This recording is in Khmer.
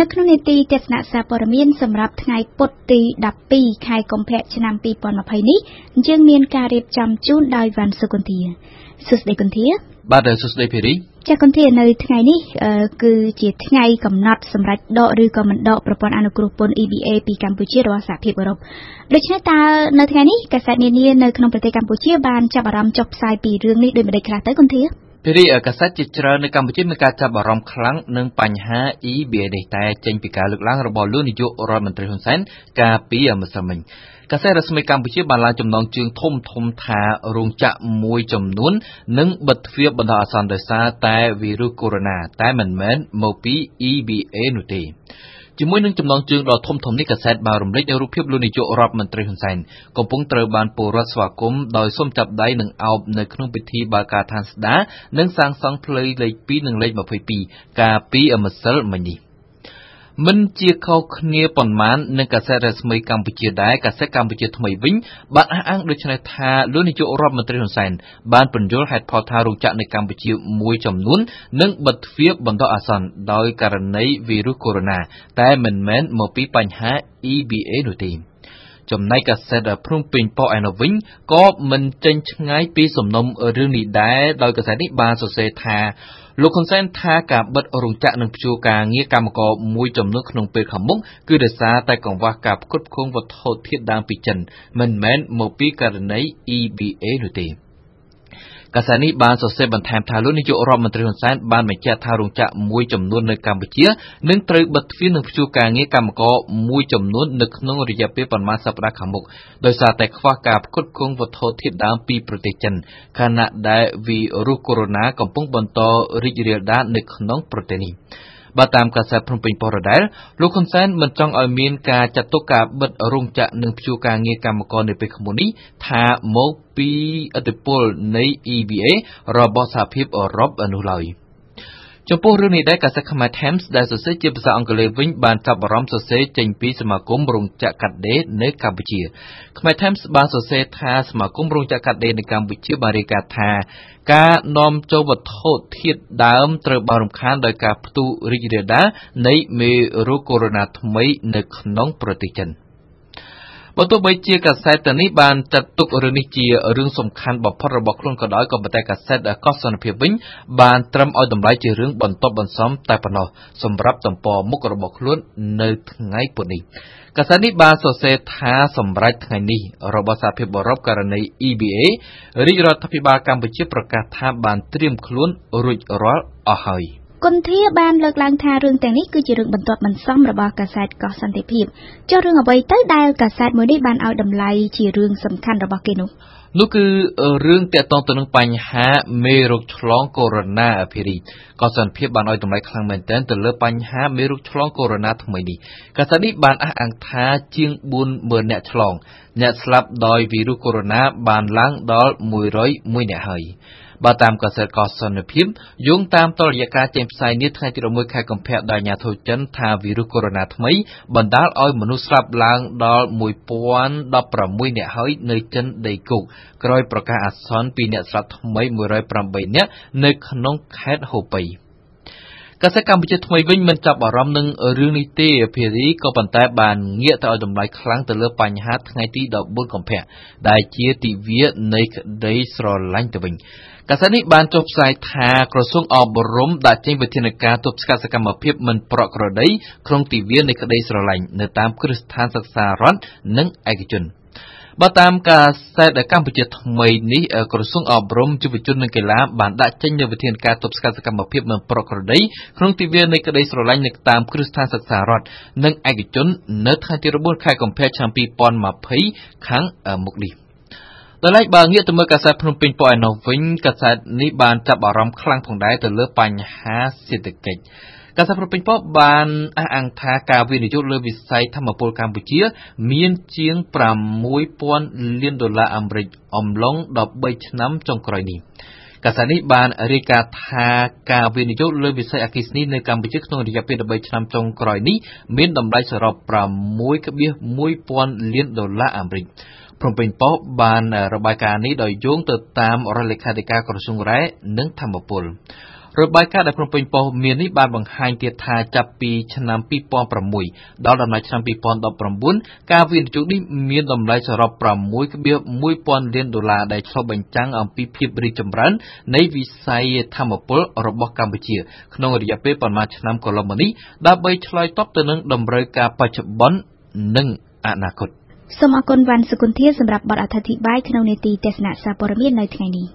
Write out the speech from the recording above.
នៅក្នុងនីតិទស្សនៈសារព័ត៌មានសម្រាប់ថ្ងៃពុធទី12ខែកុម្ភៈឆ្នាំ2020នេះយើងមានការរៀបចំជូនដោយវ៉ាន់សុគន្ធាសួស្តីគន្ធាបាទសួស្តីភេរីចាគន្ធានៅថ្ងៃនេះគឺជាថ្ងៃកំណត់សម្រាប់ដកឬក៏មិនដកប្រព័ន្ធអនុគ្រោះពន្ធ EBA ពីកម្ពុជារបស់សហភាពអឺរ៉ុបដូច្នេះតើនៅថ្ងៃនេះកាសែតនានានៅក្នុងប្រទេសកម្ពុជាបានចាប់អារម្មណ៍ចុះផ្សាយពីរឿងនេះដូចម្តេចខ្លះទៅគន្ធា ភារីកាសែតជាច្រើននៅកម្ពុជាមានការចាប់អារម្មណ៍ខ្លាំងនឹងបញ្ហា EBA នេះតែចេញពីការលើកឡើងរបស់លោកនាយករដ្ឋមន្ត្រីហ៊ុនសែនកាលពីម្សិលមិញកាសែតរស្មីកម្ពុជាបានឡើងចំណងជើងធំធំថារោងចក្រមួយចំនួននឹងបិទទ្វារបណ្ដោះអាសន្នដោយសារតែវីរុសកូវីដ -19 តែមិនមែនមកពី EBA នោះទេ ជាមួយនឹងចំណងជើងដ៏ធំធំនេះកាសែតបានរំលេចនូវរូបភាពលោកនាយករដ្ឋមន្ត្រីហ៊ុនសែនកំពុងត្រូវបានពលរដ្ឋស្វាគមន៍ដោយសូមចាប់ដៃនិងអោបនៅក្នុងពិធីបើកការឋានស្ដារនិងសាងសង់ផ្លូវលេខ2និងលេខ22កាលពីម្សិលមិញនេះ មិនជាខុសគ្នាប៉ុន្មាននឹងកាសែតរស្មីកម្ពុជាដែរកាសែតកម្ពុជាថ្មីវិញបានអះអាងដូចនេះថាលោកនាយករដ្ឋមន្ត្រីហ៊ុនសែនបានពន្យល់ហេតុផលថារោងចក្រនៅកម្ពុជាមួយចំនួននឹងបិទទ្វារបណ្ដោះអាសន្នដោយករណីវីរុសកូវីដ -19 តែមិនមែនមកពីបញ្ហា EBA នោះទេចំណែកកាសែតភ្នំពេញប៉ុស្តិ៍ឯនោះវិញក៏មិនចេញឆ្ងាយពីសំណុំរឿងនេះដែរដោយកាសែតនេះបានសរសេរថា លោកហ៊ុនសែនថាការបិទរោងចក្រនឹងព្យួរការងារកម្មករមួយចំនួនក្នុងពេលខាងមុខគឺដោយសារតែកង្វះការផ្គត់ផ្គង់វត្ថុធាតុដើមពីចិន មិនមែនមកពីករណី EBA នោះទេ។ កាសែតនេះបានសរសេរបន្ថែមថាលោកនាយករដ្ឋមន្ត្រីហ៊ុនសែនបានបញ្ជាក់ថារោងចក្រមួយចំនួននៅកម្ពុជានឹងត្រូវបិទទ្វារនិងព្យួរការងារកម្មករមួយចំនួននៅក្នុងរយៈពេលប៉ុន្មានសប្តាហ៍ខាងមុខដោយសារតែខ្វះការផ្គត់ផ្គង់វត្ថុធាតុដើមពីប្រទេសចិនខណៈដែលវីរុសកូវីដ -19 កំពុងបន្តរីករាលដាលនៅក្នុងប្រទេសនេះ បើតាមកាសែតភ្នំពេញប៉ុស្តិ៍ដដែលលោកហ៊ុនសែនមិនចង់ឲ្យមានការចាត់ទុកការបិទរោងចក្រនិងព្យួរការងារកម្មករនៅពេលខាងមុខនេះថាមកពីឥទ្ធិពលនៃ EBA របស់សហភាពអឺរ៉ុបនោះឡើយ។ ចំពោះរឿងនេះដែរកាសែតខ្មែរ Times ដែលសរសេរជាភាសាអង់គ្លេសវិញបានចាប់អារម្មណ៍សរសេរចេញពីសមាគមរោងចក្រកាត់ដេរនៅកម្ពុជាខ្មែរ Times បានសរសេរថាសមាគមរោងចក្រកាត់ដេរនៅកម្ពុជាបានរាយការណ៍ថាការនាំចូលវត្ថុធាតុដើមត្រូវបានរំខានដោយការផ្ទុះរីករាលដាលនៃមេរោគកូវីដ -19 ថ្មីនៅក្នុងប្រទេសចិន។ បើទោះបីជាកាសែតទាំងនេះបានចាត់ទុករឿងនេះជារឿងសំខាន់បំផុតរបស់ខ្លួនក៏ដោយក៏ប៉ុន្តែកាសែតកោះសន្តិភាពវិញបានត្រឹមឲ្យតម្លៃជារឿងបន្ទាប់បន្សំតែប៉ុណ្ណោះសម្រាប់ទំព័រមុខរបស់ខ្លួននៅថ្ងៃពុធនេះកាសែតនេះបានសរសេរថាសម្រាប់ថ្ងៃនេះរបស់សហភាពអឺរ៉ុបករណី EBA រាជរដ្ឋាភិបាលកម្ពុជាប្រកាសថាបានត្រៀមខ្លួនរួចរាល់អស់ហើយ។ គុន្ធាបានលើកឡើងថារឿងទាំងនេះគឺជារឿងបន្ទាប់បន្សំរបស់កាសែតកោះសន្តិភាពចុះរឿងអ្វីទៅដែលកាសែតមួយនេះបានឲ្យតម្លៃជារឿងសំខាន់របស់គេនោះនោះគឺរឿងតាក់ទងទៅនឹងបញ្ហាមេរោគឆ្លងកូវីដ -19 អភិរីកសន្តិភាពបានឲ្យតម្លៃខ្លាំងមែនទែនទៅលើបញ្ហាមេរោគឆ្លងកូវីដ -19 ថ្មីនេះកាសែតនេះបានអះអាងថាជាង40000អ្នកឆ្លងអ្នកស្លាប់ដោយវីរុសកូវីដ -19 បានឡើងដល់101អ្នកហើយ បើតាមកសិកសន្តិភាពយោងតាមតរយការចេញផ្សាយនាថ្ងៃទី11ខែកុម្ភៈដោយអាជ្ញាធរចិនថាវីរុសកូវីដ -19 ថ្មីបណ្ដាលឲ្យមនុស្សស្លាប់ឡើងដល់1016នាក់ហើយនៅចិនដីគោកក្រោយប្រកាសអាសន្នពីអ្នកស្លាប់ថ្មី108នាក់នៅក្នុងខេត្តហូប៉ៃ កាសែតកម្ពុជាថ្មីវិញមិនចាប់អារម្មណ៍នឹងរឿងនេះទេភារីក៏ប៉ុន្តែបានងាកទៅឲ្យតម្លៃខ្លាំងទៅលើបញ្ហាថ្ងៃទី14កុម្ភៈដែលជាទិវានៃក្តីស្រឡាញ់ទៅវិញកាសែតនេះបានចុះផ្សាយថាក្រសួងអប់រំដាក់ចេញវិធានការទប់ស្កាត់សកម្មភាពមិនប្រក្រតីក្នុងទិវានៃក្តីស្រឡាញ់នៅតាមគ្រឹះស្ថានសិក្សារដ្ឋនិងឯកជន បើតាមកាសែតកម្ពុជាថ្មីនេះក្រសួងអប់រំយុវជននិងកីឡាបានដាក់ចេញនូវវិធានការទប់ស្កាត់សកម្មភាពមិនប្រក្រតីក្នុងទិវានៃក្តីស្រឡាញ់នៅតាមគ្រឹះស្ថានសិក្សារដ្ឋនិងឯកជននៅថ្ងៃទី9ខែកុម្ភៈឆ្នាំ2020ខាងមុខនេះដល់ឡែកបើងាកទៅមើលកាសែតភ្នំពេញប៉ុស្តិ៍ឯនោះវិញកាសែតនេះបានចាប់អារម្មណ៍ខ្លាំងផងដែរទៅលើបញ្ហាសេដ្ឋកិច្ច កាសែតភ្នំពេញប៉ុស្តិ៍បានអះអាងថាការវិនិយោគលើវិស័យធម្មពលកម្ពុជា មានជាង6000លានដុល្លារអាមេរិកអំឡុង13ឆ្នាំចុងក្រោយនេះកាសែតនេះបានរាយការណ៍ថាការវិនិយោគលើវិស័យអគ្គិសនីនៅកម្ពុជាក្នុងរយៈពេល13ឆ្នាំចុងក្រោយនេះមានតម្លៃសរុប6.1000លានដុល្លារអាមេរិកភ្នំពេញប៉ុស្តិ៍បានរបាយការណ៍នេះដោយយោងទៅតាមរដ្ឋលេខាធិការក្រសួងរ៉ែនិងធម្មពល របាយការណ៍ដែលភ្នំពេញប៉ុស្តិ៍មាននេះបានបង្ហាញទៀតថាចាប់ពីឆ្នាំ2006ដល់ដំណាច់ឆ្នាំ2019ការវិនិយោគនេះមានតម្លៃសរុប6.1000លានដុល្លារដែលឆ្លុះបញ្ចាំងអំពីភាពរីកចម្រើននៃវិស័យថាមពលរបស់កម្ពុជា ក្នុងរយៈពេលប៉ុន្មានឆ្នាំកន្លងមកនេះដើម្បីឆ្លើយតបទៅនឹងតម្រូវការបច្ចុប្បន្ននិងអនាគតសូមអរគុណវ៉ាន់សុគន្ធាសម្រាប់បទអត្ថាធិប្បាយក្នុងនេតិទស្សនៈសារព័ត៌មាននៅថ្ងៃនេះ